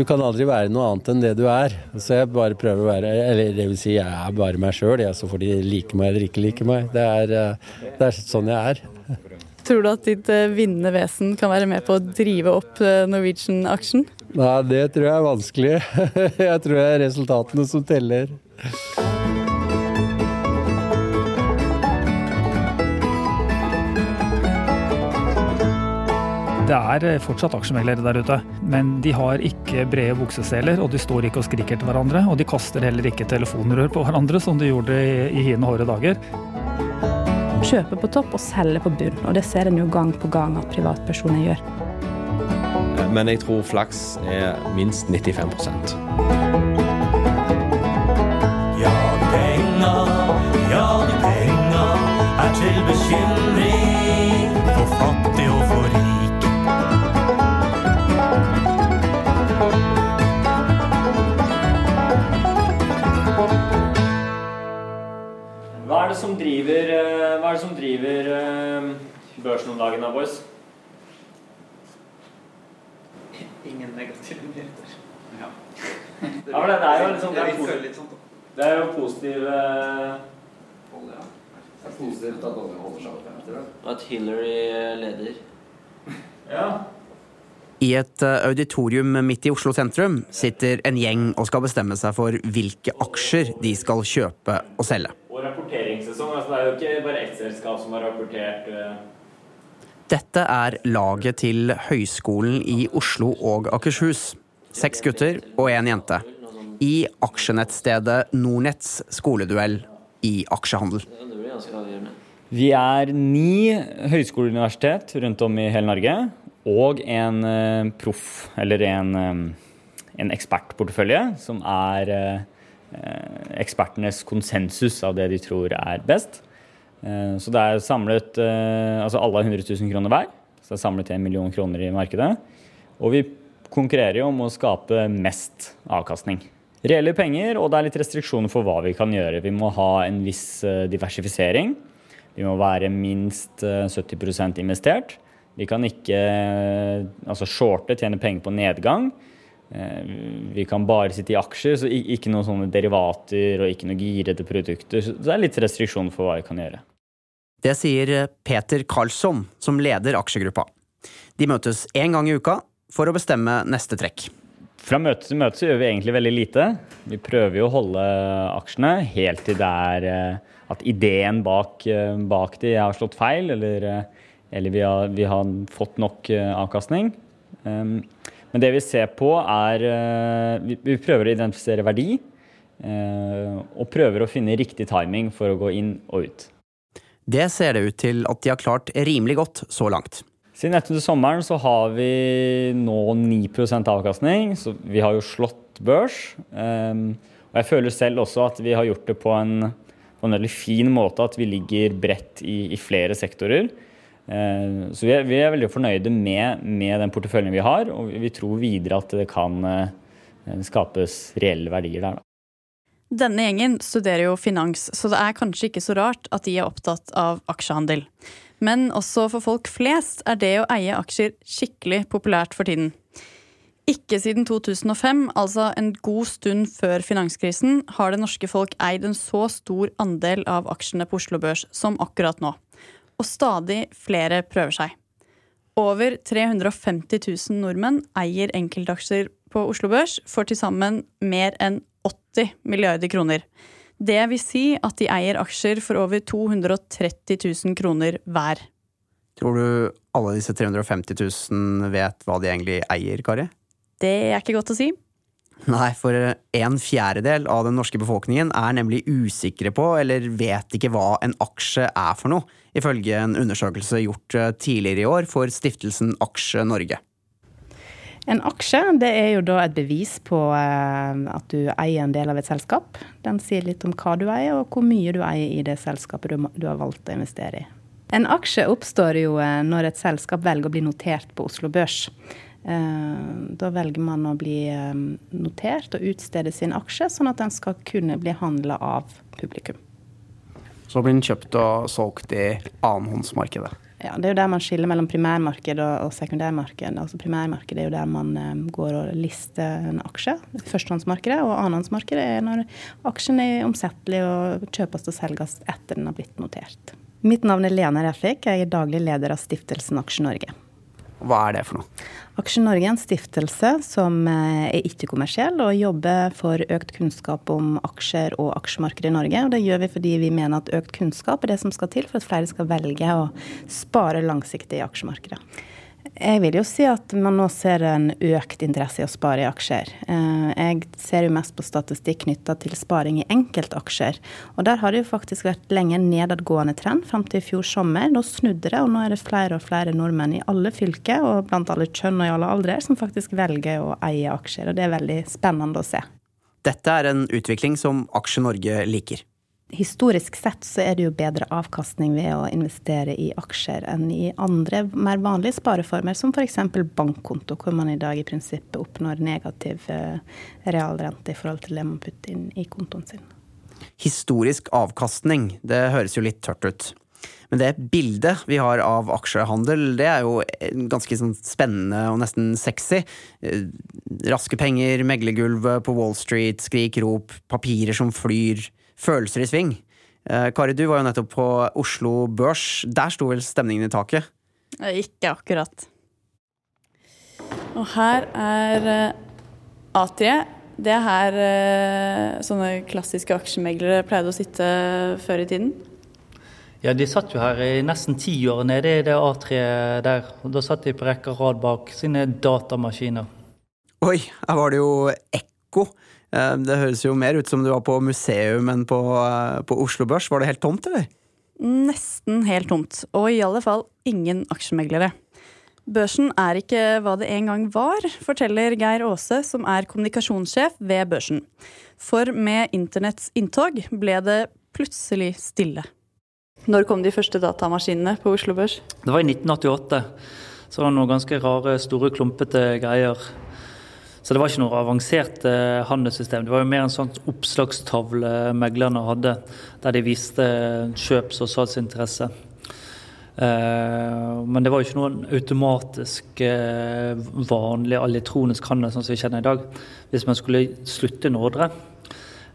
du kan aldri være noe annet enn det du er. Så jeg bare prøver å være Eller det vil si, jeg er bare meg sjøl, så får de like meg eller ikke like meg. Det er, eh, det er sånn jeg er. Tror du at ditt eh, vinnende vesen kan være med på å drive opp eh, Norwegian-aksjen? Nei, det tror jeg er vanskelig. Jeg tror det er resultatene som teller. Det er eh, fortsatt aksjemeglere der ute, men de har ikke brede bukseseler, og de står ikke og skriker til hverandre. Og de kaster heller ikke telefonrør på hverandre, som de gjorde i, hine hårde dager. Kjøpe på topp og selge på bunn, og det ser en jo gang på gang at privatpersoner gjør. Men jeg tror flaks er minst 95 Ja, penga, ja, de penga er til bekymring for fattig og for rik. Driver, eh, hva er det som driver eh, børsen om dagen da, boys? Ingen negative nyheter. Ja, men det er jo liksom det er, litt sånn det er jo positiv eh, ja. Det er positivt at olje holder seg oppe. At Hillary leder. Ja. I et auditorium midt i Oslo sentrum sitter en gjeng og skal bestemme seg for hvilke aksjer de skal kjøpe og selge. Og Altså, det er jo ikke bare ett selskap som har rapportert. eh, Dette er laget til Høgskolen i Oslo og Akershus. Seks gutter og én jente. I aksjenettstedet Nornets skoleduell i aksjehandel. Vi er ni høyskoleuniversitet rundt om i hele Norge, og en eh, proff, eller en, eh, en ekspertportefølje, som er ekspertenes konsensus av det de tror er best. Eh, så det er samlet eh, Altså alle har 100 000 kroner hver, så det er samlet en million kroner i markedet. Og vi konkurrerer jo om å skape mest avkastning. Reelle penger, og det er litt restriksjoner for hva vi kan gjøre. Vi må ha en viss eh, diversifisering. Vi må være minst eh, 70% investert. Vi kan ikke eh, altså shorte, tjene penger på nedgang. Eh, Vi kan bare sitte i aksjer, så ikke noen sånne derivater og ikke noe girede produkter. Så det er litt restriksjoner for hva vi kan gjøre. Det sier Peter Karlsson, som leder aksjegruppa. De møtes én gang i uka for å bestemme neste trekk. Fra møte til møte så gjør vi egentlig veldig lite. Vi prøver jo å holde aksjene helt til det er eh, at ideen bak, eh, bak de har slått feil, eller, eh, eller vi, har, vi har fått nok eh, avkastning. Um, Men det vi ser på, er eh, Vi, prøver å identifisere verdi, eh, og prøver å finne riktig timing for å gå inn og ut. Det ser det ut til at de har klart rimelig godt så langt. Siden etter sommeren så har vi nå 9% avkastning, så vi har jo slått børs. Um, og jeg føler selv også at vi har gjort det på en, på en veldig fin måte, at vi ligger bredt i, i flere sektorer. Uh, så vi er, vi er veldig fornøyde med, med den porteføljen vi har, og vi tror videre at det kan uh, skapes reelle verdier der. Da. Denne gjengen studerer jo finans, så det er kanskje ikke så rart at de er opptatt av aksjehandel. Men også for folk flest er det å eie aksjer skikkelig populært for tiden. Ikke siden 2005, altså en god stund før finanskrisen, har det norske folk eid en så stor andel av aksjene på Oslo Børs som akkurat nå. Og stadig flere prøver seg. Over 350 000 nordmenn eier enkeltaksjer på Oslo Børs for til sammen mer enn 80 milliarder kroner. Det vil si at de eier aksjer for over 230 000 kroner hver. Tror du alle disse 350 000 vet hva de egentlig eier, Kari? Det er ikke godt å si. Nei, for en fjerdedel av den norske befolkningen er nemlig usikre på, eller vet ikke hva en aksje er for noe, ifølge en undersøkelse gjort tidligere i år for stiftelsen Aksje Norge. En aksje det er jo da et bevis på eh, at du eier en del av et selskap. Den sier litt om hva du eier, og hvor mye du eier i det selskapet du, du har valgt å investere i. En aksje oppstår jo eh, når et selskap velger å bli notert på Oslo Børs. Eh, da velger man å bli eh, notert og utstede sin aksje, sånn at den skal kunne bli handla av publikum. Så blir den kjøpt og solgt i annenhåndsmarkedet. Ja, Det er jo der man skiller mellom primærmarked og, sekundærmarked. Altså Primærmarkedet er jo der man eh, går og lister en aksje. Førstehåndsmarkedet og annenhåndsmarkedet er når aksjen er omsettelig og kjøpes og selges etter den har blitt notert. Mitt navn er Lene Refvik, jeg er daglig leder av stiftelsen Aksje Norge. Hva er det for noe? Aksje Norge er en stiftelse som eh, er ikke-kommersiell og jobber for økt kunnskap om aksjer og aksjemarkedet i Norge. Og det gjør vi fordi vi mener at økt kunnskap er det som skal til for at flere skal velge å spare langsiktig i aksjemarkedet. Jeg vil jo si at man nå ser en økt interesse i å spare i aksjer. Eh, jeg ser jo mest på statistikk knytta til sparing i enkeltaksjer. Og der har det jo faktisk vært lenge en nedadgående trend fram til i fjor sommer. Nå snudde det, og nå er det flere og flere nordmenn i alle fylker og blant alle kjønn og i alle aldre som faktisk velger å eie aksjer. Og det er veldig spennende å se. Dette er en utvikling som Aksje Norge liker historisk sett så er det jo bedre avkastning ved å investere i aksjer enn i andre mer vanlige spareformer, som f.eks. bankkonto, hvor man i dag i prinsippet oppnår negativ eh, realrente i forhold til det man putter inn i kontoen sin. Historisk avkastning, det høres jo litt tørt ut. Men det bildet vi har av aksjehandel, det er jo ganske sånn spennende og nesten sexy. Eh, raske penger, meglergulvet på Wall Street, skrik rop, papirer som flyr følelser i sving. Eh, Kari, du var jo nettopp på Oslo Børs. Der sto vel stemningen i taket? Ikke akkurat. Og her er uh, A3. Det er her uh, sånne klassiske aksjemeglere pleide å sitte før i tiden. Ja, de satt jo her i nesten ti år nede i det A3 der. Og da satt de på rekke og rad bak sine datamaskiner. Oi, her var det jo ekko. Eh, det høres jo mer ut som du var på museum enn på, eh, på Oslo Børs. Var det helt tomt, eller? Nesten helt tomt, og i alle fall ingen aksjemeglere. Børsen er ikke hva det en gang var, forteller Geir Aase, som er kommunikasjonssjef ved børsen. For med internetts inntog ble det plutselig stille. Når kom de første datamaskinene på Oslo Børs? Det var i 1988. Så det var noen ganske rare, store, klumpete greier. Så det var ikke noe avansert eh, handelssystem. Det var jo mer en sånn oppslagstavle meglerne hadde, der de viste kjøps- og salgsinteresse. Eh, men det var jo ikke noen automatisk eh, vanlig elektronisk handel sånn som vi kjenner i dag. Hvis man skulle slutte en ordre,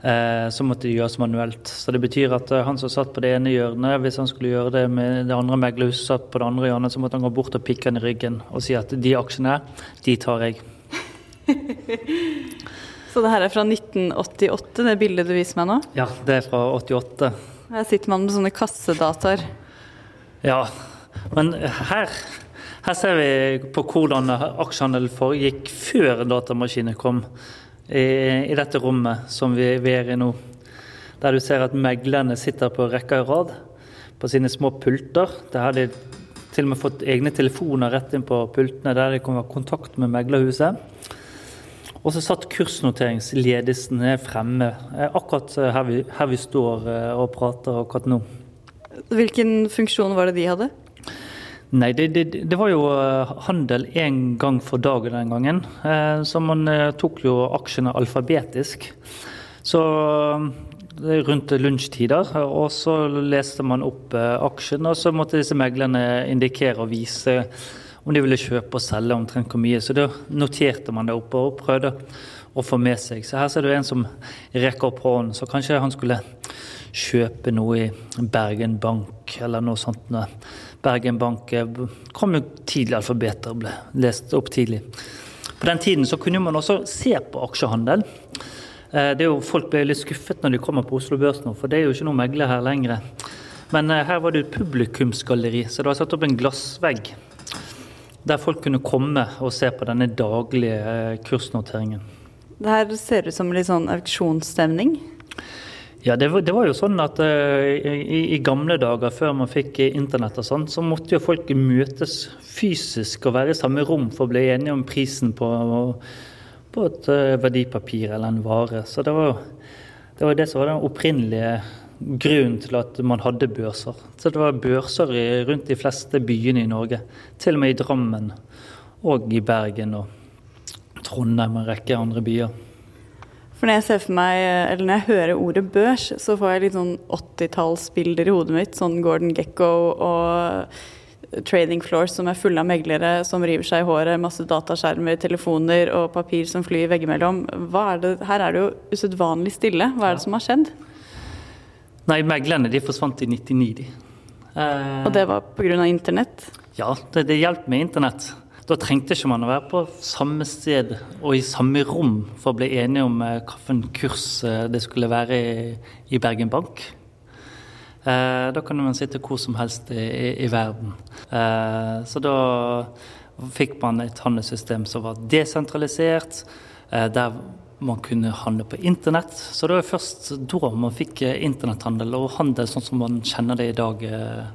så måtte det gjøres manuelt. Så det betyr at han som satt på det ene hjørnet, hvis han skulle gjøre det med det andre meglerhuset satt så måtte han gå bort og pikke han i ryggen og si at de aksjene, de tar jeg. Så det her er fra 1988, det bildet du viser meg nå? Ja, det er fra 88. Her sitter man med sånne kassedataer. Ja, men her, her ser vi på hvordan aksjehandel foregikk før datamaskiner kom. I, I, dette rommet som vi, vi, er i nå. Der du ser at meglerne sitter på rekke og rad på sine små pulter. Der har de til og med fått egne telefoner rett inn på pultene der de kan ha kontakt med meglerhuset. Og så satt kursnoteringsledelsen fremme, eh, akkurat eh, her vi, her vi står eh, og prater akkurat nå. Hvilken funksjon var det de hadde? Nei, det, det, det, var jo handel én gang for dagen den gangen. Så man tok jo aksjene alfabetisk. Så rundt lunsjtider. Og så leste man opp aksjene, og så måtte disse meglerne indikere og vise om de ville kjøpe og selge omtrent hvor mye. Så da noterte man det oppe og prøvde å få med seg. Så her ser du en som rekker opp hånden, så kanskje han skulle kjøpe noe i Bergen Bank eller noe sånt. Bergen Bank kom jo tidlig alfabeter, ble lest opp tidlig. På den tiden så kunne man også se på aksjehandel. Eh, det er jo, folk ble litt skuffet når de kommer på Oslo Børs nå, for det er jo ikke noe megler her lenger. Men eh, her var det et publikumsgalleri, så det var satt opp en glassvegg der folk kunne komme og se på denne daglige eh, kursnoteringen. Det her ser ut som litt sånn auksjonsstemning? Ja, det var, det var, jo sånn at uh, i, i, gamle dager, før man fikk internett og sånn, så måtte jo folk møtes fysisk og være i samme rom for å bli enige om prisen på, på et uh, verdipapir eller en vare. Så det var, det var det som var den opprinnelige grunnen til at man hadde børser. Så det var børser rundt de fleste byene i Norge. Til og med i Drammen og i Bergen og Trondheim og en rekke andre byer. For når jeg ser for meg, eller når jeg hører ordet børs, så får jeg litt sånn 80-tallsbilder i hodet mitt. Sånn Gordon Gekko og trading floors som er fulle av meglere som river seg i håret, masse dataskjermer, telefoner og papir som flyr veggimellom. Hva er det, her er det jo usedvanlig stille. Hva er det som har skjedd? Nei, meglerne de forsvant i 99, de. Eh, Og det var pga. internett? Ja, det, det hjalp med internett. Da trengte ikke man å være på samme sted og i samme rom for å bli enige om eh, hvilken kurs eh, det skulle være i, i Bergen Bank. Eh, da kunne man sitte hvor som helst i, i, i verden. Eh, så da fikk man et handelssystem som var desentralisert, eh, der man kunne handle på internett. Så det var først da man fikk eh, internetthandel og handel sånn som man kjenner det i dag. eh,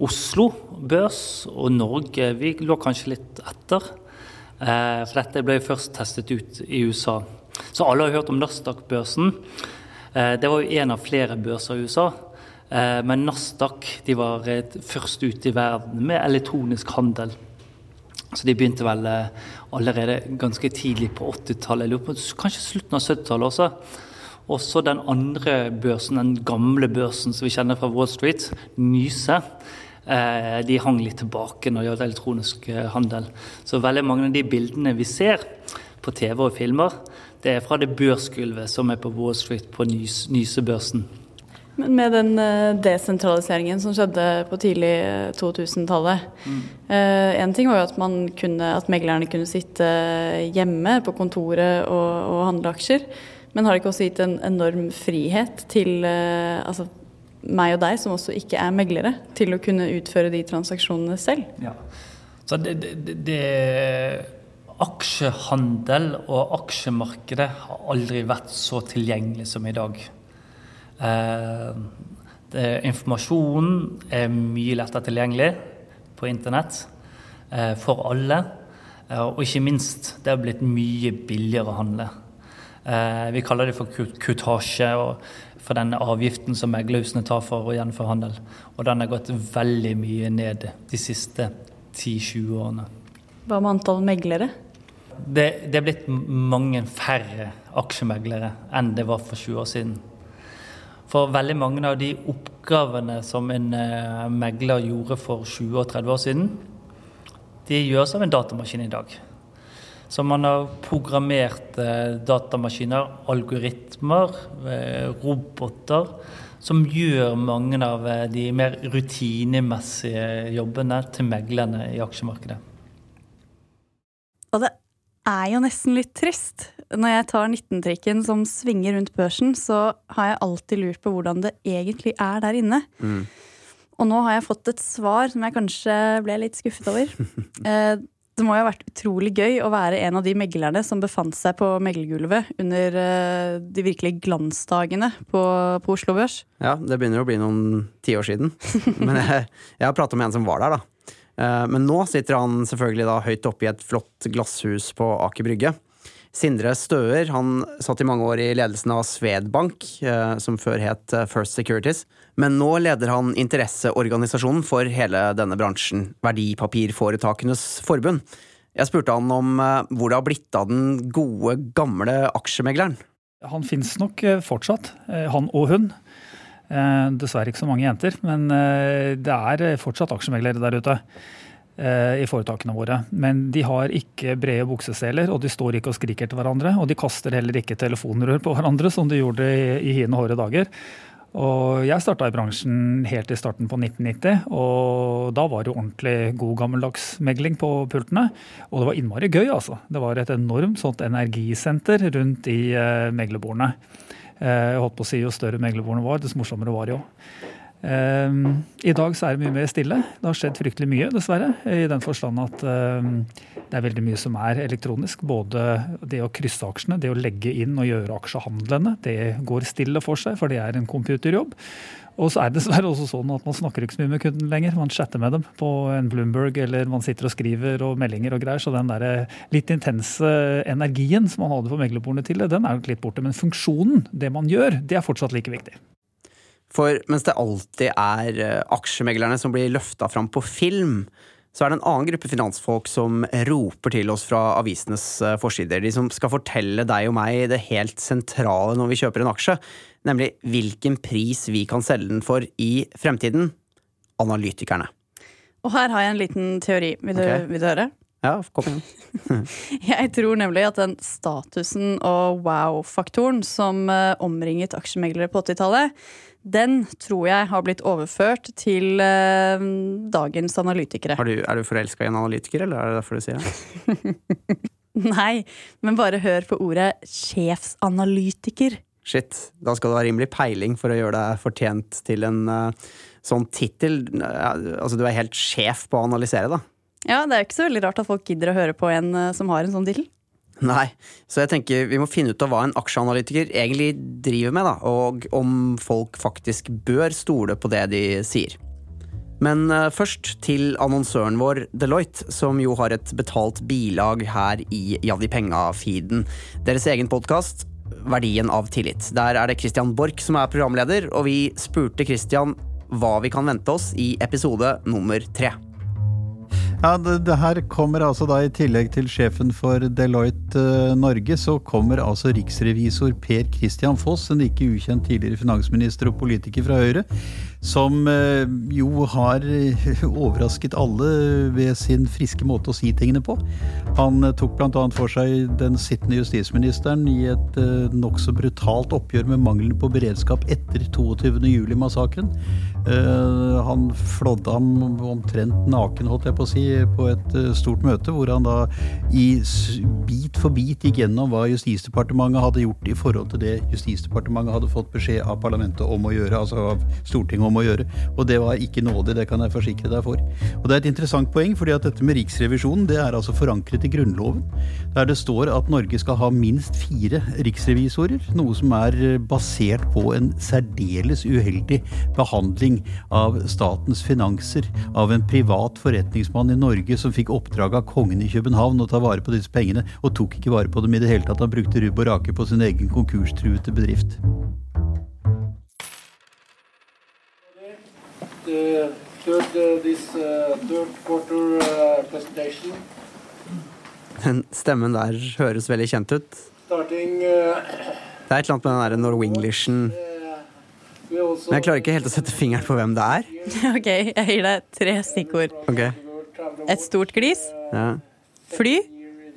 Oslo børs og Norge vi lå kanskje litt etter. Eh, for dette ble først testet ut i USA. Så alle har hørt om Nasdaq-børsen. Det var jo en av flere børser i USA. Men Nasdaq de var først ute i verden med elektronisk handel. Så de begynte vel allerede ganske tidlig på 80-tallet, kanskje slutten av 70-tallet også. Også den andre børsen, den gamle børsen som vi kjenner fra Wall Street, Nyse, eh, de hang litt tilbake når det gjaldt elektronisk eh, handel. Så veldig mange av de bildene vi ser på TV og filmer, det er fra det børsgulvet som er på Wall Street på Nys Nysebørsen. Men med den eh, desentraliseringen som skjedde på tidlig eh, 2000-tallet En ting var jo at, man kunne, at meglerne kunne sitte hjemme på kontoret og, og handle aksjer. Men har det ikke også gitt en enorm frihet til eh, altså, meg og deg, som også ikke er meglere, til å kunne utføre de transaksjonene selv? Ja. Så det, det, det Aksjehandel og aksjemarkedet har aldri vært så tilgjengelig som i dag. Eh, informasjonen er mye lettere tilgjengelig på internett eh, for alle. Eh, og ikke minst, det har blitt mye billigere å handle. Vi kaller det for kutasje og for den avgiften som meglerhusene tar for å gjennomføre handel. Og den har gått veldig mye ned de siste 10-20 årene. Hva med antall meglere? Det, det er blitt mange færre aksjemeglere enn det var for 20 år siden. For veldig mange av de oppgavene som en eh, megler gjorde for 20 og 30 år siden, de gjøres av en datamaskin i dag. Så man har programmert eh, datamaskiner, algoritmer, eh, roboter, som gjør mange av de mer rutinemessige jobbene til meglerne i aksjemarkedet. Og det er jo nesten litt trist. Når jeg tar 19-trikken som svinger rundt børsen, så har jeg alltid lurt på hvordan det egentlig er der inne. Og nå har jeg fått et svar som jeg kanskje ble litt skuffet over. Eh, Det må jo ha vært utrolig gøy å være en av de meglerne som befant seg på meglergulvet under eh, de virkelige glansdagene på, på Oslo Børs. Ja, det begynner å bli noen tiår siden. Men jeg, jeg har prata med en som var der, da. Eh, Men nå sitter han selvfølgelig da høyt oppe i et flott glasshus på Aker Brygge. Sindre Støer han satt i mange år i ledelsen av Svedbank, eh, som før het eh, First Securities. Men nå leder han interesseorganisasjonen for hele denne bransjen, Verdipapirforetakenes forbund. Jeg spurte han om eh, hvor det har blitt av den gode, gamle aksjemegleren. Han fins nok fortsatt, han og hun. Dessverre ikke så mange jenter, men det er fortsatt aksjemeglere der ute i foretakene våre. Men de har ikke brede bukseseler, og de står ikke og skriker til hverandre. Og de kaster heller ikke telefonrør på hverandre, som de gjorde i, hine hårde dager. Og jeg starta i bransjen helt i starten på 1990, og da var det ordentlig god gammeldags megling på pultene. Og det var innmari gøy, altså. Det var et enormt sånt energisenter rundt i eh, meglerbordene. Eh, jeg holdt på å si Jo større meglerbordene var, dess morsommere var det jo. Eh, I dag så er det mye mer stille. Det har skjedd fryktelig mye, dessverre. I den forstand at eh, det er veldig mye som er elektronisk. Både det å krysse aksjene, det å legge inn og gjøre aksjehandlene. Det går stille for seg, for det er en computerjobb. Og så er det dessverre også sånn at man snakker ikke så mye med kunden lenger. Man chatter med dem på en Bloomberg, eller man sitter og skriver og meldinger og greier. Så den der litt intense energien som man hadde på meglerbordene det, den er nok litt borte. Men funksjonen, det man gjør, det er fortsatt like viktig. For mens det alltid er eh, aksjemeglerne som blir løfta fram på film, så er det en annen gruppe finansfolk som roper til oss fra avisenes eh, forsider. De som skal fortelle deg og meg det helt sentrale når vi kjøper en aksje, nemlig hvilken pris vi kan selge den for i fremtiden. Analytikerne. Og her har jeg en liten teori. Vil du, okay. vil du høre? Ja, kom igjen. Jeg tror nemlig at den statusen og wow-faktoren som eh, omringet aksjemeglere på 80-tallet, den tror jeg har blitt overført til eh, dagens analytikere. Du, er du forelska i en analytiker, eller er det derfor du sier det? Nei, men bare hør på ordet sjefsanalytiker. Shit, da skal du ha rimelig peiling for å gjøre deg fortjent til en uh, sånn tittel. Uh, Altså, du er helt sjef på å analysere, da. Ja, det er jo ikke så veldig rart at folk gidder å høre på en eh, som har en sånn tittel. Nei, så jeg tenker vi må finne ut av hva en aksjeanalytiker egentlig driver med, da, og om folk faktisk bør stole på det de sier. Men eh, først til annonsøren vår Deloitte, som jo har et betalt bilag her i Ja de penga-feeden. Deres egen podkast Verdien av tillit. Der er det Christian Borch som er programleder, og vi spurte Christian hva vi kan vente oss i episode nummer tre. Ja, det, det her kommer altså da i tillegg til sjefen for Deloitte eh, Norge, så kommer altså riksrevisor Per Christian Foss, en ikke ukjent tidligere finansminister og politiker fra Høyre, som eh, jo har eh, overrasket alle ved sin friske måte å si tingene på. Han tok bl.a. for seg den sittende justisministeren i et nokså brutalt oppgjør med mangelen på beredskap etter 22.07-massakren. Eh, han flådde ham omtrent naken, holdt jeg på å si, på et eh, stort møte, hvor han da i bit for bit gikk gjennom hva Justisdepartementet hadde gjort i forhold til det Justisdepartementet hadde fått beskjed av parlamentet om å gjøre, altså av Stortinget om å gjøre. Og det var ikke nådig, det kan jeg forsikre deg for. Og det er et interessant poeng, fordi at dette med Riksrevisjonen, det er altså forankret i Grunnloven, der det står at Norge skal ha minst fire riksrevisorer, noe som er eh, basert på en særdeles uheldig behandling av statens finanser av en privat forretningsmann i Norge som fikk oppdrag av kongen i København å ta vare på disse pengene, og tok ikke vare på dem i det hele tatt. Han brukte rubb og rake på sin egen konkurstruete bedrift. the third uh, this uh, third quarter uh, Den stemmen der høres veldig kjent ut. starting Det er et eller annet med den der Norwinglishen Men jeg klarer ikke helt å sette fingeren på hvem det er. ok, jeg gir deg tre stikkord. Ok, Et stort glis, ja. fly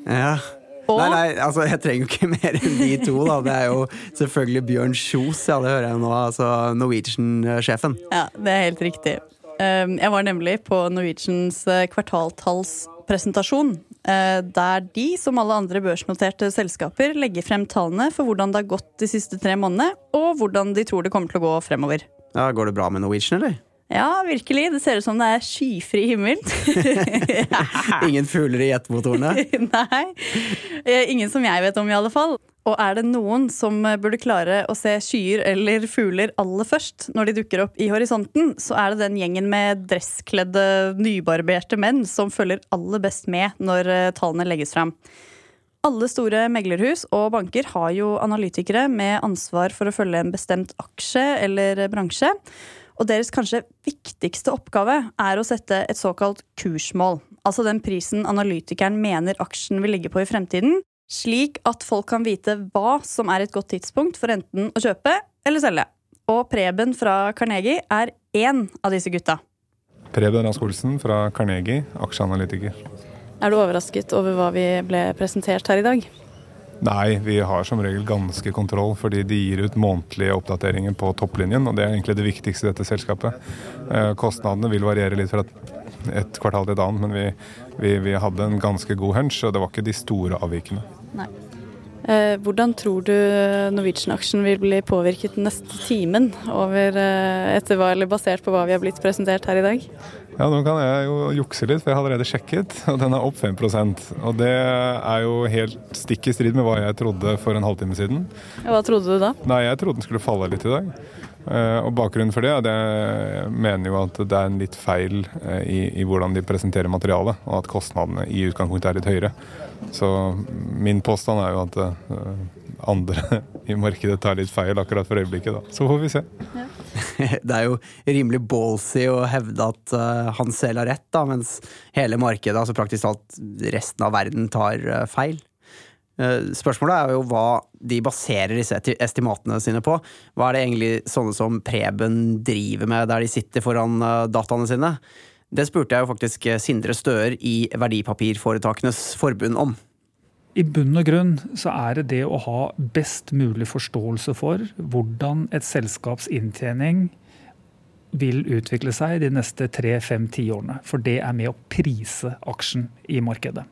ja. Og- Nei, nei, altså jeg trenger jo ikke mer enn de to, da. Det er jo selvfølgelig Bjørn Kjos, ja, det hører jeg nå. Altså Norwegian-sjefen. Ja, det er helt riktig. Um, Jeg var nemlig på Norwegians eh, kvartaltallspresentasjon. Eh, Der de, som alle andre børsnoterte selskaper, legger frem tallene for hvordan det har gått de siste tre månedene, og hvordan de tror det kommer til å gå fremover. Ja, går det bra med Norwegian, eller? Ja, virkelig. Det ser ut som det er skyfri himmel. Ingen fugler i jetmotorene? Nei. Eh, Ingen som jeg vet om, i alle fall. Og er det noen som eh, burde klare å se skyer eller fugler aller først når de dukker opp i horisonten, så er det den gjengen med dresskledde, nybarberte menn som følger aller best med når eh, tallene legges fram. Alle store meglerhus og banker har jo analytikere med ansvar for å følge en bestemt aksje eller bransje. Og deres kanskje viktigste oppgave er å sette et såkalt kursmål. Altså den prisen analytikeren mener aksjen vil ligge på i fremtiden. Slik at folk kan vite hva som er et godt tidspunkt for enten å kjøpe eller selge. Og Preben fra Carnegie er én av disse gutta. Preben Rask Olsen fra Carnegie, aksjeanalytiker. Er du overrasket over hva vi ble presentert her i dag? Nei, vi har som regel ganske kontroll, fordi de gir ut månedlige oppdateringer på topplinjen, og det er egentlig det viktigste i dette selskapet. Eh, Kostnadene vil variere litt fra et, et kvartal til et annet, men vi, vi, vi hadde en ganske god hunch, og det var ikke de store avvikene. Nei. Eh, hvordan tror du Norwegian-aksjen vil bli påvirket neste timen over, eh, etter hva, eller basert på hva vi har blitt presentert her i dag? Ja, nå kan jeg jo jukse litt, for jeg har allerede sjekket, og den er opp 5% Og det er jo helt stikk i strid med hva jeg trodde for en halvtime siden. Hva trodde du da? Nei, jeg trodde den skulle falle litt i dag. Eh, og bakgrunnen for det er at jeg mener jo at det er en litt feil eh, i, i hvordan de presenterer materialet, og at kostnadene i utgangspunktet er litt høyere. Så min påstand er jo at eh, andre i markedet tar litt feil akkurat for øyeblikket, da. Så får vi se. Det er jo rimelig ballsy å hevde at han selv har rett, da, mens hele markedet, altså praktisk talt resten av verden, tar feil. Eh, Spørsmålet er jo hva de baserer disse estimatene sine på. Hva er det egentlig sånne som Preben driver med der de sitter foran eh, dataene sine? Det spurte jeg jo faktisk Sindre Støer i Verdipapirforetakenes forbund om. I bunn og grunn så er det det å ha best mulig forståelse for hvordan et selskaps inntjening vil utvikle seg de neste tre, fem, ti årene. For det er med å prise aksjen i markedet.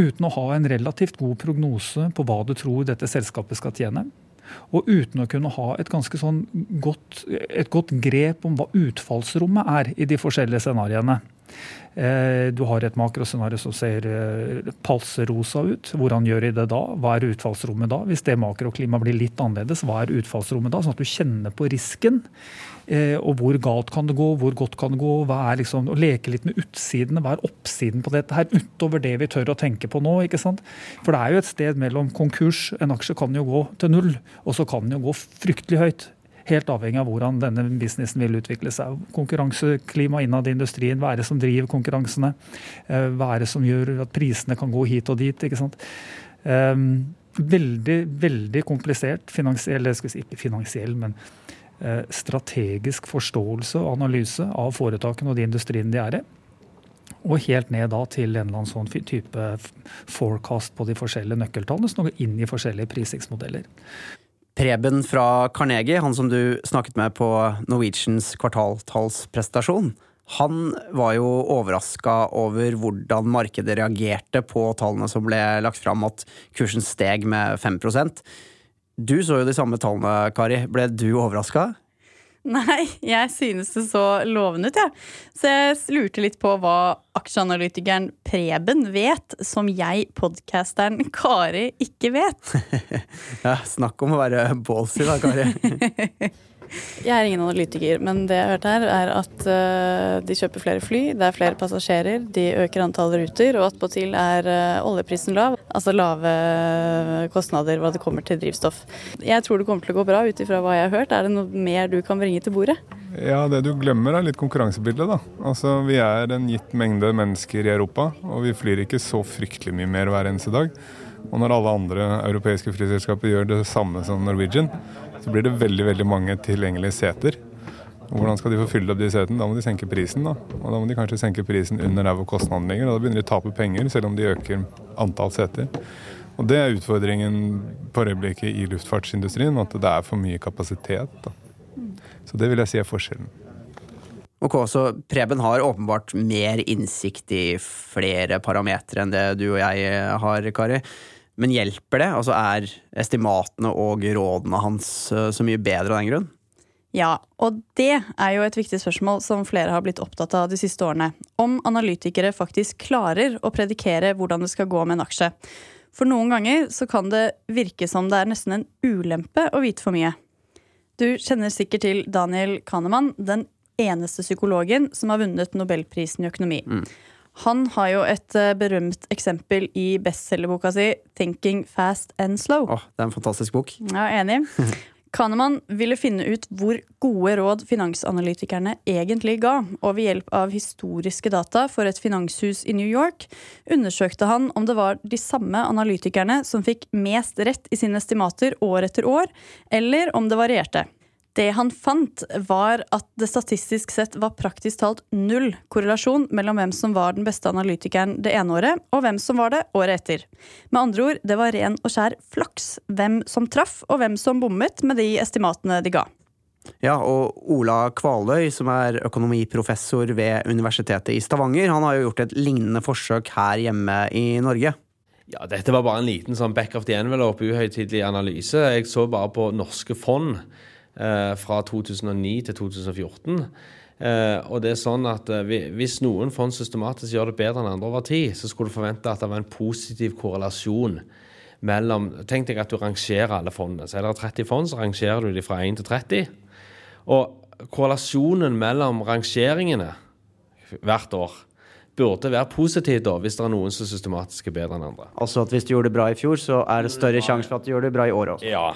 Uten å ha en relativt god prognose på hva du tror dette selskapet skal tjene, og uten å kunne ha et ganske sånn godt, et godt grep om hva utfallsrommet er i de forskjellige scenarioene. Eh, du har et makroscenario som ser eh, palserosa ut. Hvordan gjør de det da? Hva er utfallsrommet da? Hvis det makroklimaet blir litt annerledes, hva er utfallsrommet da? Sånn at du kjenner på risken. Eh, og hvor galt kan det gå, hvor godt kan det gå? Hva er liksom, å leke litt med utsidene. Hva er oppsiden på dette her, utover det vi tør å tenke på nå? ikke sant? For det er jo et sted mellom konkurs. En aksje kan jo gå til null, og så kan den jo gå fryktelig høyt. Helt avhengig av hvordan denne businessen vil utvikle seg. Konkurranseklima innad i industrien, hva er det som driver konkurransene? Hva er det som gjør at prisene kan gå hit og dit? ikke sant? Veldig, veldig komplisert finansiell, eller skal si, ikke finansiell, men strategisk forståelse og analyse av foretakene og de industriene de er i. Og helt ned da til en eller annen sånn type forecast på de forskjellige nøkkeltallene som går inn i forskjellige prisingsmodeller. Preben fra Carnegie, han som du snakket med på Norwegians kvartaltallsprestasjon, han var jo overraska over hvordan markedet reagerte på tallene som ble lagt fram, at kursen steg med 5 Du så jo de samme tallene, Kari. Ble du overraska? Nei, jeg synes det så lovende ut, jeg. Ja. Så jeg lurte litt på hva aksjeanalytikeren Preben vet, som jeg, podkasteren Kari, ikke vet. ja, snakk om å være ballsy da, Kari. Jeg er ingen analytiker, men det jeg har hørt her, er at uh, de kjøper flere fly, det er flere passasjerer, de øker antall ruter, og attpåtil er uh, oljeprisen lav. Altså lave kostnader hva det kommer til drivstoff. Jeg tror det kommer til å gå bra ut ifra hva jeg har hørt. Er det noe mer du kan bringe til bordet? Ja, Det du glemmer er litt konkurransebildet. da. Altså, Vi er en gitt mengde mennesker i Europa, og vi flyr ikke så fryktelig mye mer hver eneste dag. Og når alle andre europeiske flyselskaper gjør det samme som Norwegian, så blir det veldig veldig mange tilgjengelige seter. Hvordan skal de få fylt opp de setene? Da må de senke prisen. da. Og da må de kanskje senke prisen under der hvor kostnaden ligger. Og da begynner de å tape penger, selv om de øker antall seter. Og det er utfordringen på øyeblikket i luftfartsindustrien, at det er for mye kapasitet. da. Så det vil jeg si er forskjellen. Ok, Så Preben har åpenbart mer innsikt i flere parametere enn det du og jeg har, Kari. Men hjelper det? Altså Er estimatene og rådene hans så mye bedre av den grunn? Ja, og det er jo et viktig spørsmål som flere har blitt opptatt av de siste årene. Om analytikere faktisk klarer å predikere hvordan det skal gå med en aksje. For noen ganger så kan det virke som det er nesten en ulempe å vite for mye. Du kjenner sikkert til Daniel Kahneman, den eneste psykologen som har vunnet nobelprisen i økonomi. Mm. Han har jo et berømt eksempel i bestselgerboka si 'Thinking Fast and Slow'. Oh, det er en fantastisk bok. Ja, Enig. Kahneman ville finne ut hvor gode råd finansanalytikerne egentlig ga, og ved hjelp av historiske data for et finanshus i New York undersøkte han om det var de samme analytikerne som fikk mest rett i sine estimater år etter år, eller om det varierte. Det han fant, var at det statistisk sett var praktisk talt null korrelasjon mellom hvem som var den beste analytikeren det ene året, og hvem som var det året etter. Med andre ord, det var ren og skjær flaks hvem som traff, og hvem som bommet med de estimatene de ga. Ja, og Ola Kvaløy, som er økonomiprofessor ved Universitetet i Stavanger, han har jo gjort et lignende forsøk her hjemme i Norge. Ja, Dette var bare en liten sånn back of the envelope, uhøytidelig analyse. Jeg så bare på norske fond fra 2009 til 2014. Eh, og det er sånn at eh, Hvis noen fond systematisk gjør det bedre enn andre over tid, så skulle du forvente at det var en positiv korrelasjon mellom Tenk deg at du rangerer alle fondene. Så er det 30 fond, så rangerer du de fra 1 til 30. Og korrelasjonen mellom rangeringene hvert år burde være positiv da, hvis det er noen som systematisk er bedre enn andre. Altså at hvis du gjorde det bra i fjor, så er det større sjanse for at du gjør det bra i år også? Ja.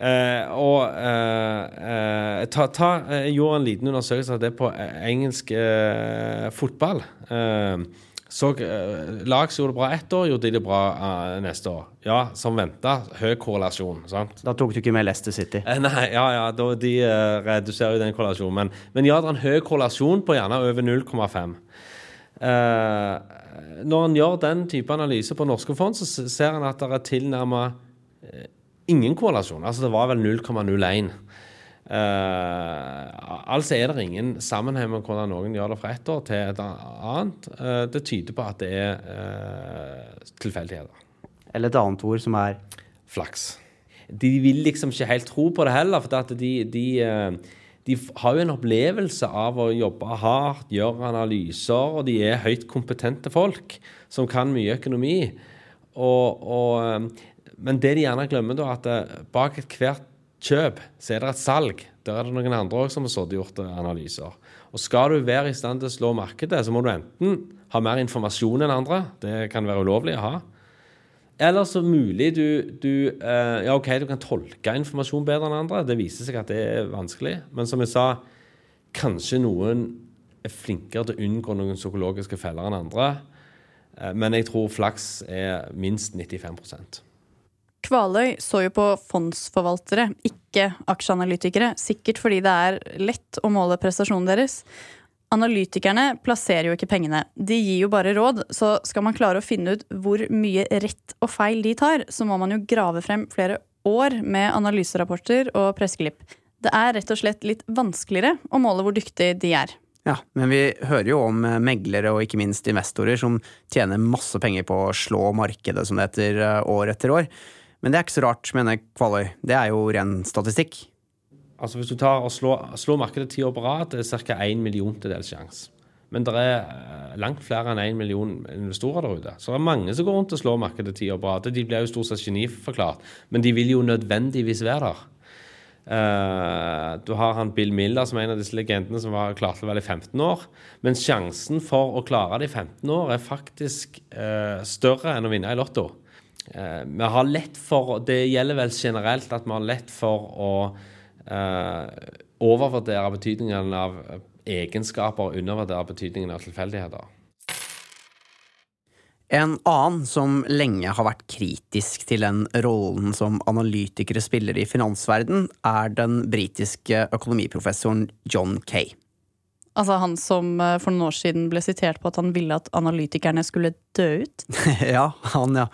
Eh, og eh, ta, ta, jeg gjorde en liten undersøkelse av det på engelsk eh, fotball. Så eh, som gjorde det bra ett år, gjorde de det bra eh, neste år. Ja, som venta, høy korrelasjon. sant? Da tok du ikke med Leicester City? Eh, nei, ja, ja, da, de eh, reduserer jo den korrelasjonen. Men, men ja, det er en høy korrelasjon på gjerne over 0,5. Eh, når en gjør den type analyse på norske fond, så ser en at det er tilnærmet eh, ingen korrelasjon. Altså det var vel 0,01. Eh, altså er det ingen sammenheng med hvordan noen gjør det fra ett år til et annet. Eh, det tyder på at det er eh, tilfeldigheter. Eller et annet ord som er Flaks. De vil liksom ikke helt tro på det heller, for at de, de, de har jo en opplevelse av å jobbe hardt, gjøre analyser, og de er høyt kompetente folk som kan mye økonomi. Og, og, eh, men det de gjerne glemmer, da, at eh, bak ethvert kjøp så er det et salg. Der er det noen andre også som har gjort eh, analyser. Og skal du være i stand til å slå markedet, så må du enten ha mer informasjon enn andre. Det kan være ulovlig å ha. Eller så mulig du, du eh, Ja, OK, du kan tolke informasjon bedre enn andre. Det viser seg at det er vanskelig. Men som jeg sa, kanskje noen er flinkere til å unngå noen psykologiske feller enn andre. Eh, men jeg tror flaks er minst 95% Kvaløy så jo på fondsforvaltere, ikke aksjeanalytikere. Sikkert fordi det er lett å måle prestasjonen deres. Analytikerne plasserer jo ikke pengene, de gir jo bare råd. Så skal man klare å finne ut hvor mye rett og feil de tar, så må man jo grave frem flere år med analyserapporter og presseklipp. Det er rett og slett litt vanskeligere å måle hvor dyktige de er. Ja, men vi hører jo om eh, meglere og ikke minst investorer som tjener masse penger på å slå markedet, som det heter, eh, år etter år. Men det er ikke så rart, mener Kvaløy. Det er jo ren statistikk. Altså Hvis du tar og slår, slår markedet ti år på rad, det er ca. én milliontedels sjanse. Men det er eh, langt flere enn én million investorer der ute. Så det er mange som går rundt og slår markedet ti år på rad. De blir jo stort sett geniforklart, men de vil jo nødvendigvis være der. Uh, du har han Bill Miller som er en av disse legendene som var klarte vel i 15 år. Men sjansen for å klare det i 15 år er faktisk uh, større enn å vinne i Lotto. Uh, vi har lett for, Det gjelder vel generelt at vi har lett for å overvurdere betydningen av egenskaper og undervurdere betydningen av tilfeldigheter. En annen som lenge har vært kritisk til den rollen som analytikere spiller i finansverden, er den britiske økonomiprofessoren John Kay. Altså han som eh, for noen år siden ble sitert på at han ville at analytikerne skulle dø ut. ja, han, ja.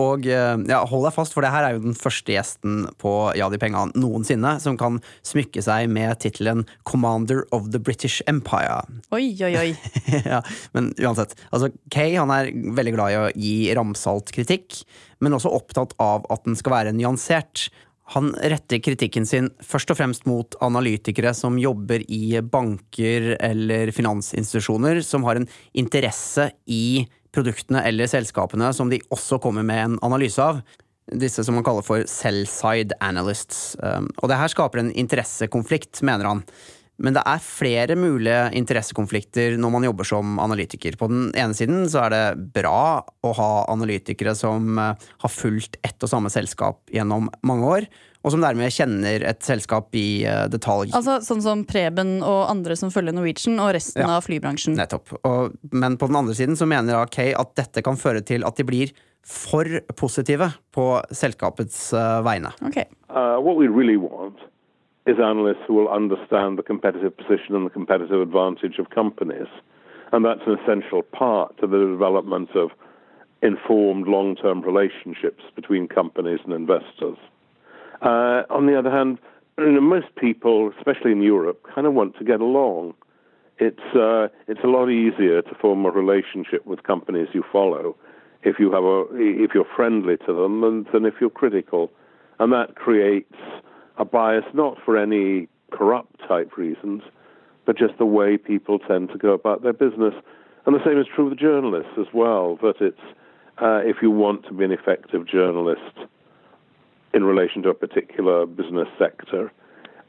Og eh, ja, hold deg fast, for det her er jo den første gjesten på Ja, de penga noensinne som kan smykke seg med tittelen Commander of the British Empire. Oi, oi, oi. ja, men uansett. Altså, Kay han er veldig glad i å gi ramsalt kritikk, men også opptatt av at den skal være nyansert. Han retter kritikken sin først og fremst mot analytikere som jobber i banker eller finansinstitusjoner, som har en interesse i produktene eller selskapene som de også kommer med en analyse av. Disse som man kaller for sell-side analysts. Um, Og det her skaper en interessekonflikt, mener han. Men det er flere mulige interessekonflikter når man jobber som analytiker. På den ene siden så er det bra å ha analytikere som eh, har fulgt ett og samme selskap gjennom mange år, og som dermed kjenner et selskap i eh, detalj. Altså Sånn som Preben og andre som følger Norwegian og resten Ja. av flybransjen. Nettopp. Og, men på den andre siden så mener AK at dette kan føre til at de blir for positive på selskapets eh, vegne. Uh, is analysts who will understand the competitive position and the competitive advantage of companies. And that's an essential part to the development of informed long term relationships between companies and investors. Uh, on the other hand, you know, most people, especially in Europe, kind of want to get along. It's, uh, it's a lot easier to form a relationship with companies you follow if you have a if you're friendly to them than, than if you're critical, and that creates a bias not for any corrupt type reasons, but just the way people tend to go about their business. And the same is true with journalists as well. That it's uh, if you want to be an effective journalist in relation to a particular business sector,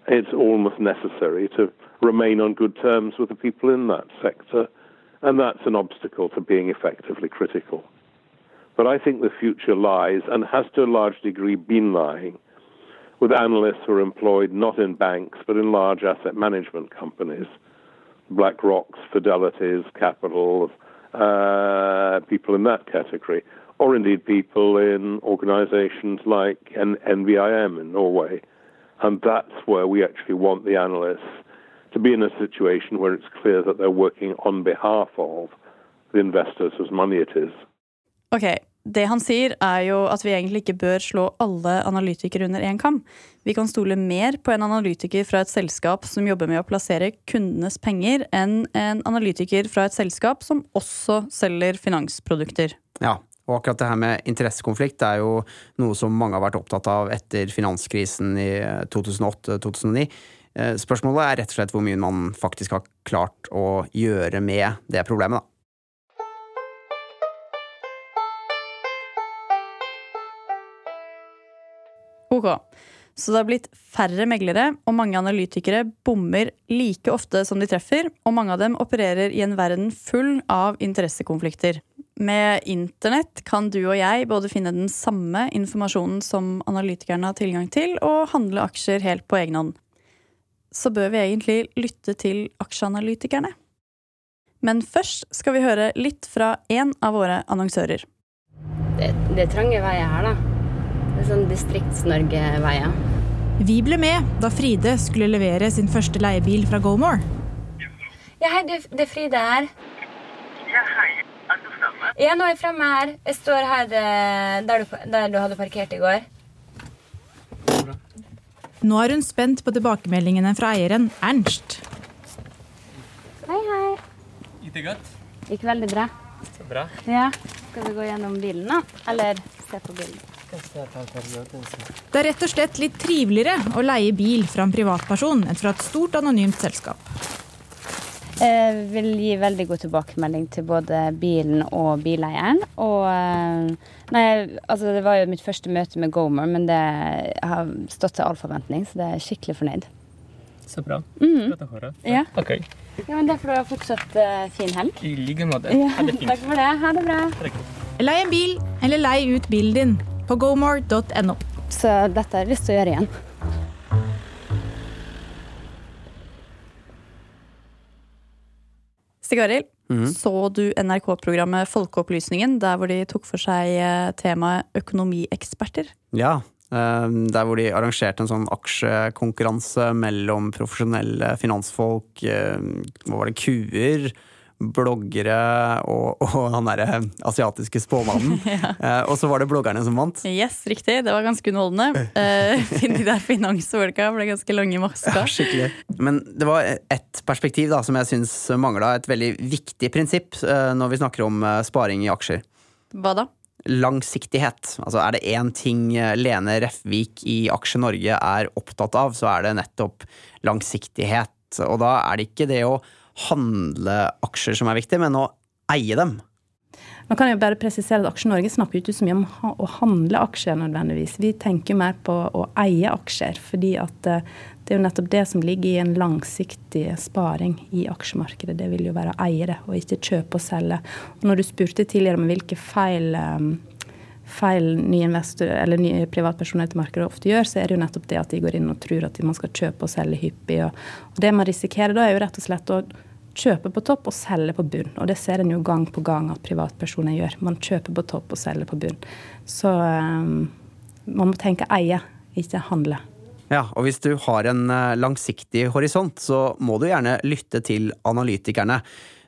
it's almost necessary to remain on good terms with the people in that sector, and that's an obstacle to being effectively critical. But I think the future lies, and has to a large degree been lying, with analysts who are employed not in banks but in large asset management companies, BlackRock's, Fidelity's, Capital, uh, people in that category, or indeed people in organizations like N- NVIM in Norway. And that's where we actually want the analysts to be in a situation where it's clear that they're working on behalf of the investors whose money it is. Ok, Det han sier, er jo at vi egentlig ikke bør slå alle analytikere under én kam. Vi kan stole mer på en analytiker fra et selskap som jobber med å plassere kundenes penger, enn en analytiker fra et selskap som også selger finansprodukter. Ja, og akkurat det her med interessekonflikt er jo noe som mange har vært opptatt av etter finanskrisen i 2008-2009. Eh, spørsmålet er rett og slett hvor mye man faktisk har klart å gjøre med det problemet, da. Ok, så det har blitt færre meglere, og mange analytikere bommer like ofte som de treffer, og mange av dem opererer i en verden full av interessekonflikter. Med internett kan du og jeg både finne den samme informasjonen som analytikerne har tilgang til, og handle aksjer helt på egen hånd. Så bør vi egentlig lytte til aksjeanalytikerne. Men først skal vi høre litt fra en av våre annonsører. Det, det er trange veier her, da. Sånn Distrikts-Norge-veier. Vi ble med da Fride skulle levere sin første leiebil fra GoMore. Ja, hei, det, det er Fride her. Ja, hei. Er du fremme? Ja, nå er jeg fremme her. Jeg står her der du, der du hadde parkert i går. Nå er hun spent på tilbakemeldingene fra eieren, Ernst. Hei, hei. Gikk det godt? Gikk veldig bra. Så bra. Ja. Skal vi gå gjennom bilen, da? Eller se på bilen? Det er rett og slett litt triveligere å leie bil fra en privatperson enn fra et stort anonymt selskap. Jeg vil gi veldig god tilbakemelding til både bilen og bileieren. Og eh, nei, altså det var jo mitt første møte med Gomer, men det har stått til all forventning, så det er jeg skikkelig fornøyd. Så bra. Mm. Godt å høre. Ja. Ok. Ja, men Det får du har fortsatt eh, fin helg. I like måte. Ja, Ha det fint. takk for det. Ha det bra. Leie en bil, eller lei ut bilen din på gomore.no. Så dette har jeg lyst til å gjøre igjen. Stig Arild, Mhm. så du NRK-programmet Folkeopplysningen, der hvor de tok for seg eh, temaet økonomieksperter? Ja, eh, der hvor de arrangerte en sånn aksjekonkurranse mellom profesjonelle finansfolk, eh, hva var det, kuer, bloggere og, og han derre asiatiske spåmannen. Eh, Og så var det bloggerne som vant. Yes, riktig. Det var ganske underholdende. Eh, de der finansfolka ble ganske lange i maska. Ja, skikkelig. Men det var ett perspektiv da, som jeg syns mangla. Et veldig viktig prinsipp eh, når vi snakker om eh, sparing i aksjer. Hva da? Langsiktighet. Altså Er det én ting eh, Lene Refvik i Aksje Norge er opptatt av, så er det nettopp langsiktighet. Og da er det ikke det å handle aksjer som er viktig, men å eie dem. Nå kan jeg bare presisere at Aksje Norge snakker jo ikke så mye om å handle aksjer nødvendigvis. Vi tenker mer på å eie aksjer, fordi at eh, det er jo nettopp det som ligger i en langsiktig sparing i aksjemarkedet. Det vil jo være å eie det, og ikke kjøpe og selge. Og når du spurte tidligere om hvilke feil eh, feil nye, eller nye privatpersoner til markedet ofte gjør, så er det jo nettopp det at de går inn og tror at man skal kjøpe og selge hyppig. Og, og det man risikerer da, er jo rett og slett å kjøpe på topp og selge på bunn. Og det ser en jo gang på gang at privatpersoner gjør. Man kjøper på topp og selger på bunn. Så um, man må tenke eie, ikke handle. Ja, og hvis du har en eh, langsiktig horisont, så må du gjerne lytte til analytikerne.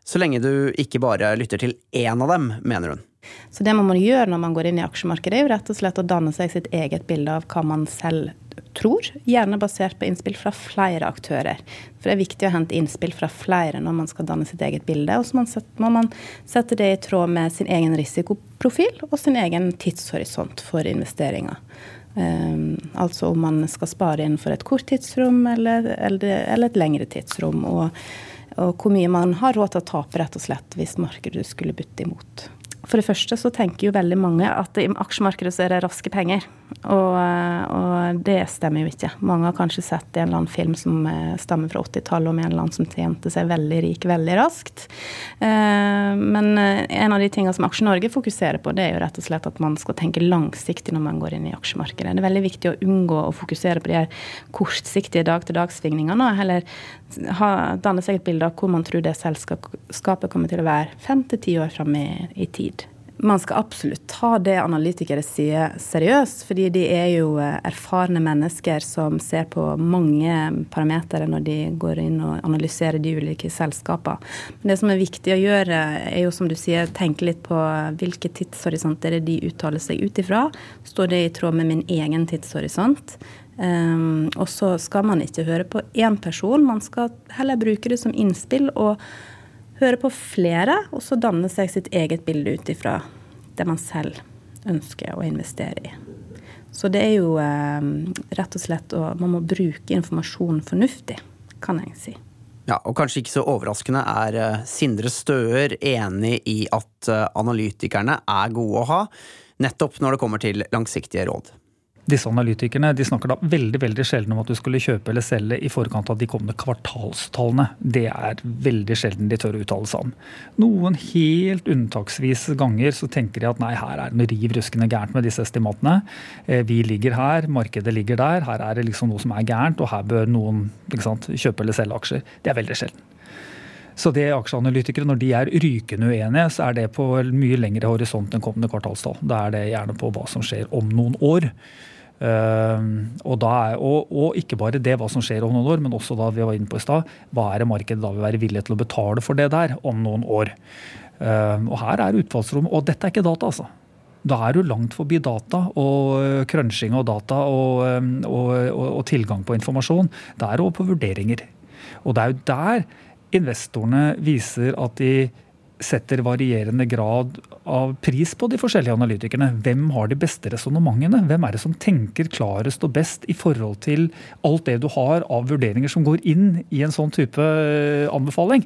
Så lenge du ikke bare lytter til én av dem, mener hun. Så det man må gjøre når man går inn i aksjemarkedet, er jo rett og slett å danne seg sitt eget bilde av hva man selv tror, gjerne basert på innspill fra flere aktører. For det er viktig å hente innspill fra flere når man skal danne sitt eget bilde. Og så må man sette- det i tråd med sin egen risikoprofil og sin egen tidshorisont for investeringer. Um, altså om man skal spare innenfor et kort tidsrom eller, eller, eller et lengre tidsrom. Og, og hvor mye man har råd til å tape, rett og slett, hvis markedet skulle butte imot. For det første så tenker jo veldig mange at i aksjemarkedet så er det raske penger. Og, eh, og, det stemmer jo ikke. Mange har kanskje sett en eller annen film som eh, stammer fra 80-tallet om en eller annen som tjente seg veldig rik veldig raskt. Eh, men en av de tingene som Aksje Norge fokuserer på, det er jo rett og slett at man skal tenke langsiktig når man går inn i aksjemarkedet. Det er veldig viktig å unngå å fokusere på de her kortsiktige dag-til-dag-svingningene, heller ha, danne seg et bilde av hvor man tror det selskapet kommer til å være fem til ti år fram i, i tid man skal absolutt ta det analytikere sier seriøst, fordi de er jo eh, erfarne mennesker som ser på mange parametere når de går inn og analyserer de ulike selskapene. Men det som er viktig å gjøre, er jo som du sier, tenke litt på hvilke tidshorisonter de uttaler seg ut ifra. Står det i tråd med min egen tidshorisont? Um, og så skal man ikke høre på én person, man skal heller bruke det som innspill. og høre på flere, og så danne seg sitt eget bilde ut ifra det man selv ønsker å investere i. Så det er jo um, rett og slett å Man må bruke informasjon fornuftig, kan jeg si. Ja, og kanskje ikke så overraskende er eh, Sindre Støer enig i at eh, analytikerne er gode å ha, nettopp når det kommer til langsiktige råd. Disse analytikerne de snakker da veldig veldig sjelden om at du skulle kjøpe eller selge i forkant av de kommende kvartalstallene. Det er veldig sjelden de tør å uttale seg om. Noen helt unntaksvis ganger så tenker de at nei, her er det noe riv ruskende gærent med disse estimatene. Eh, vi ligger her, markedet ligger der. Her er det liksom noe som er gærent, og her bør noen sant, kjøpe eller selge aksjer. Det er veldig sjelden. Så det aksjeanalytikere, når de er rykende uenige, så er det på mye lengre horisont enn kommende kvartalstall. Da er det gjerne på hva som skjer om noen år. Uh, og, er, og, og, ikke bare det, hva som skjer om noen år, men også da vi var inne på i stad, hva er det markedet da vil være villig til å betale for det der om noen år. Uh, og her er utfallsrommet Og dette er ikke data, altså. Da er du langt forbi data og crunching og data og, og, og tilgang på informasjon. Det er over på vurderinger. Og det er jo der investorene viser at de setter varierende grad av pris på de forskjellige analytikerne. Hvem har de beste resonnementene? Hvem er det som tenker klarest og best i forhold til alt det du har av vurderinger som går inn i en sånn type eh, anbefaling?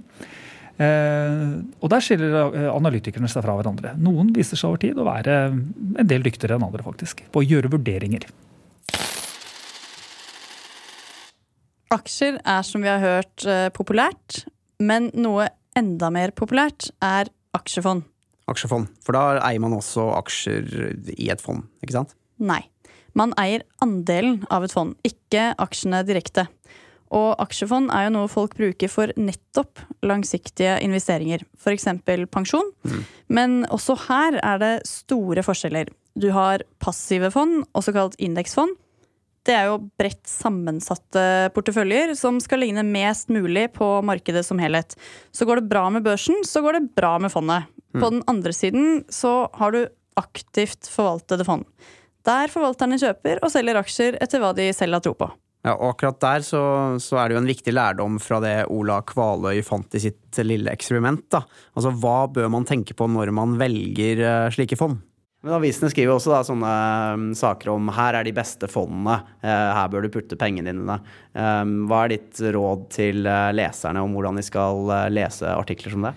Eh, og der skiller eh, analytikerne seg fra hverandre. Noen viser seg over tid å være en del dyktigere enn andre faktisk, på å gjøre vurderinger. Aksjer er som vi har hørt populært, men noe enda mer populært, er aksjefond. Aksjefond. For da eier man også aksjer i et fond, ikke sant? Nei. Man eier andelen av et fond, ikke aksjene direkte. Og aksjefond er jo noe folk bruker for nettopp langsiktige investeringer, f.eks. pensjon. Mm. Men også her er det store forskjeller. Du har passive fond, også kalt indeksfond, det er jo bredt sammensatte porteføljer som skal ligne mest mulig på markedet som helhet. Så går det bra med børsen, så går det bra med fondet. Mm. På den andre siden så har du aktivt forvaltede fond. Der forvalterne kjøper og selger aksjer etter hva de selv har tro på. Ja, og akkurat der så, så, er det jo en viktig lærdom fra det Ola Kvaløy fant i sitt lille eksperiment. da. Altså, Hva bør man tenke på når man velger uh, slike fond? Men Avisene skriver også da, sånne um, saker om her er de beste fondene, uh, her bør du putte pengene dine. Um, hva er ditt råd til uh, leserne om hvordan de skal uh, lese artikler som det?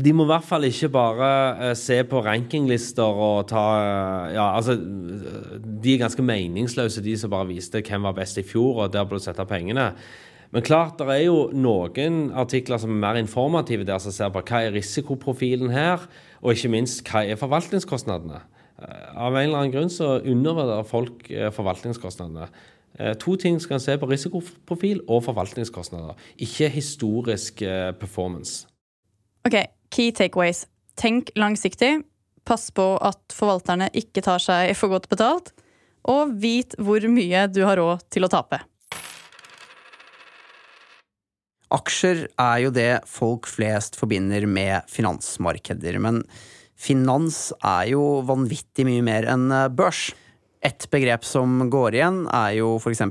De må i hvert fall ikke bare se på rankinglister og ta Ja, altså De er ganske meningsløse, de som bare viste hvem var best i fjor, og der bør du sette pengene. Men klart, det er jo noen artikler som er mer informative, der som ser på hva er risikoprofilen her, og ikke minst hva er forvaltningskostnadene. Eh, av en eller annen grunn så undervurderer folk eh, forvaltningskostnadene. Eh, to ting skal en se på risikoprofil og forvaltningskostnader, ikke historisk performance. Ok, Key takeaways. Tenk langsiktig. Pass på at forvalterne ikke tar seg for godt betalt. Og vit hvor mye du har råd til å tape. Aksjer er jo det folk flest forbinder med finansmarkeder. Men finans er jo vanvittig mye mer enn eh, børs. Et begrep som går igjen, er jo f.eks.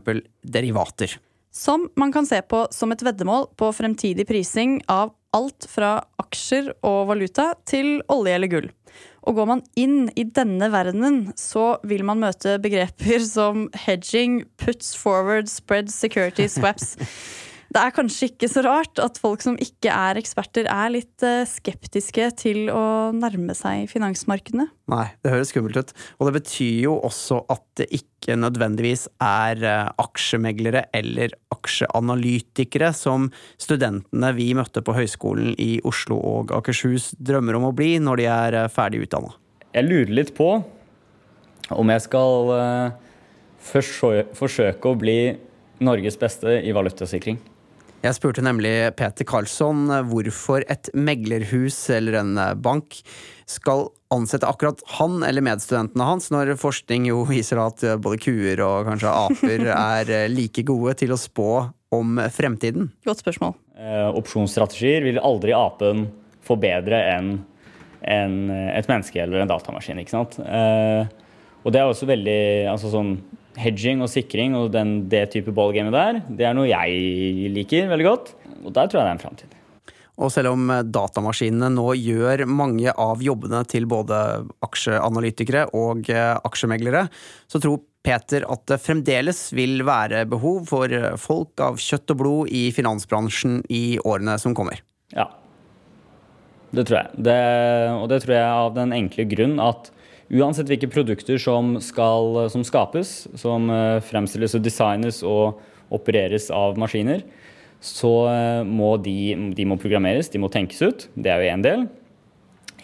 derivater. Som man kan se på som et veddemål på fremtidig prising av alt fra aksjer og valuta til olje eller gull. Og går man inn i denne verdenen, så vil man møte begreper som hedging, puts forward, spread security, swaps. Det er kanskje ikke så rart at folk som ikke er eksperter, er litt eh, skeptiske til å nærme seg finansmarkedene. Nei, det høres skummelt ut. Og det betyr jo også at det ikke nødvendigvis er eh, aksjemeglere eller aksjeanalytikere som studentene vi møtte på Høgskolen i Oslo og Akershus drømmer om å bli når de er eh, ferdig utdanna. Jeg lurer litt på om jeg skal forsøke å bli Norges beste i valutasikring. Jeg spurte nemlig Peter Karlsson hvorfor et meglerhus eller en bank skal ansette akkurat han eller medstudentene hans, når forskning jo viser at både kuer og kanskje aper er like gode til å spå om fremtiden. Godt spørsmål. Eh, opsjonsstrategier vil aldri apen få bedre enn en et menneske eller en datamaskin. ikke sant? Eh, og det er også veldig altså sånn hedging og sikring og den, det type ballgamet der, det er noe jeg liker veldig godt. Og der tror jeg det er en framtid. Og selv om datamaskinene nå gjør mange av jobbene til både aksjeanalytikere og aksjemeglere, så tror Peter at det fremdeles vil være behov for folk av kjøtt og blod i finansbransjen i årene som kommer. Ja, det tror jeg. Det, og det tror jeg av den enkle grunn at Uansett hvilke produkter som, skal, som skapes, som uh, fremstilles og designes og opereres av maskiner, så uh, må de, de, må programmeres, de må tenkes ut. Det er jo én del.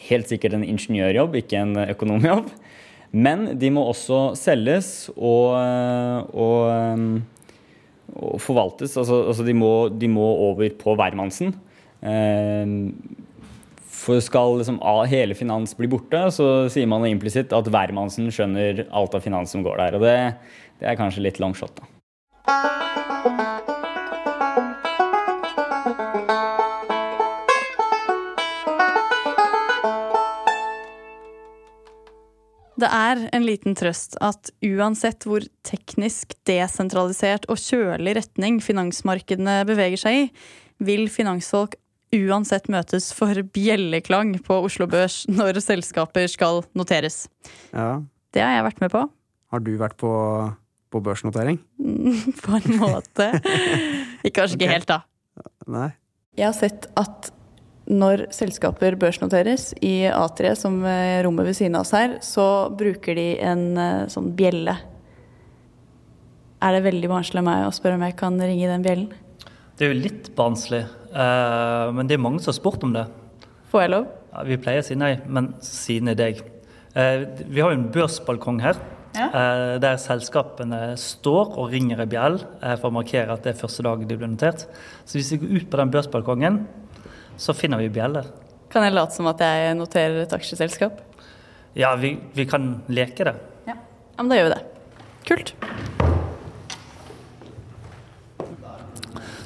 Helt sikkert en ingeniørjobb, ikke en økonomjobb. Men de må også selges og, eh, og, og forvaltes. Altså, altså de, må, de, må, over på hvermannsen. Uh, for skal liksom hele finans bli borte, så sier man implisitt at hvermannsen skjønner alt av finans som går der. Og det, det er kanskje litt longshot, da. Det er en liten trøst at uansett hvor teknisk desentralisert og kjølig retning finansmarkedene beveger seg i, vil finansfolk uansett møtes for bjelleklang på Oslo Børs når selskaper skal noteres. Ja. Det har jeg vært med på. Har du vært på, på børsnotering? på en måte. Kanskje ikke helt, da. Nei. Jeg har sett at når selskaper børsnoteres i A3, som rommet ved siden av oss her, så bruker de en sånn bjelle. Er det veldig barnslig av meg å spørre om jeg kan ringe den bjellen? Det er jo litt barnslig, uh, men det er mange som har spurt om det. Får jeg lov? Ja, vi pleier å si nei, men siden er deg. Uh, vi har jo en børsbalkong her. Ja. Uh, der selskapene står og ringer i bjell for å markere at det er første dag de blir notert. Så hvis vi går ut på den børsbalkongen, så finner vi bjeller. Kan jeg late som at jeg noterer et aksjeselskap? Ja, vi, vi kan leke det. Ja. ja, men da gjør vi det. Kult.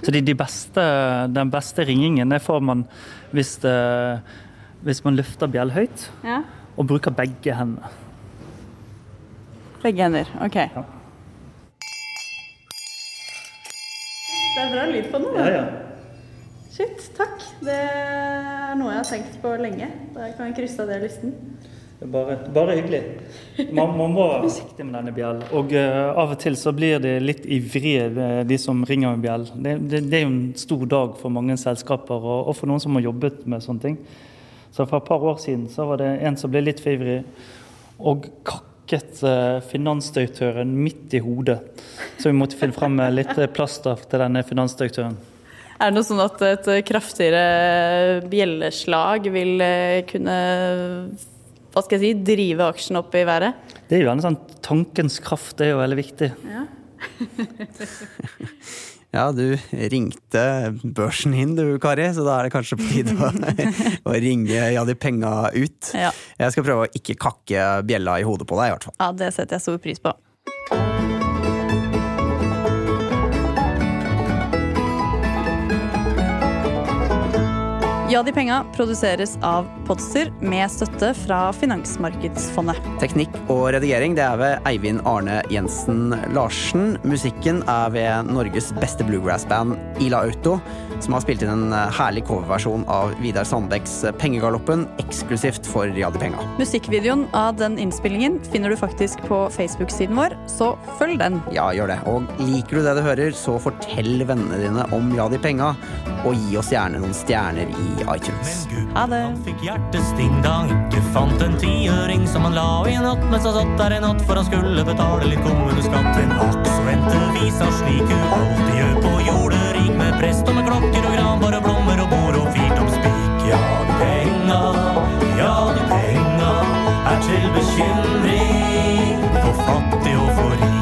Så de, de beste, Den beste ringingen det får man hvis, det, hvis man løfter bjell høyt ja. og bruker begge hendene. Begge hender, OK. Ja. Det er bra lyd på den. Ja, ja. Shit, takk. Det er noe jeg har tenkt på lenge. Da kan jeg krysse av det listen. Bare, bare hyggelig. Man, man, må være forsiktig med denne bjellen. Og uh, av og til så blir de litt ivrige, de som ringer med bjell. Det, det, det, er jo en stor dag for mange selskaper, og, og, for noen som har jobbet med sånne ting. Så for et par år siden så var det en som ble litt for ivrig, og kakket uh, finansdirektøren midt i hodet. Så vi måtte finne fram litt plaster til denne finansdirektøren. Er det noe sånn at et kraftigere bjelleslag vil kunne hva skal jeg si, drive aksjen opp i været? Det er jo en sånn tankens kraft, det er jo veldig viktig. Ja. ja, du ringte børsen inn du, Kari, så da er det kanskje på tide å, å ringe ja, de penga ut. Ja. Jeg skal prøve å ikke kakke bjella i hodet på deg, i hvert fall. Ja, det setter jeg stor pris på. Ja, de penga produseres av Podster med støtte fra Finansmarkedsfondet. Teknikk og redigering det er ved Eivind Arne Jensen Larsen. Musikken er ved Norges beste bluegrassband Ila Auto. Som har spilt inn en eh, herlig coverversjon av Vidar Sandbecks eh, Pengegaloppen eksklusivt for Ja de penga. Musikkvideoen av den innspillingen finner du faktisk på Facebook-siden vår, så følg den. Ja, gjør det. Og liker du det du hører, så fortell vennene dine om Ja de penga, og gi oss gjerne noen stjerner i iTunes. Ha det. fikk hjertesting da han ikke fant en tiøring som han la i en hatt mens han satt der en natt for han skulle betale litt kommuneskatt. En akk viser slik hun alltid gjør på jordet, rik med prest og med klokker og gran, bare blommer og bord og firt om spik. Ja, penga, ja, de penga er til bekymring for fattige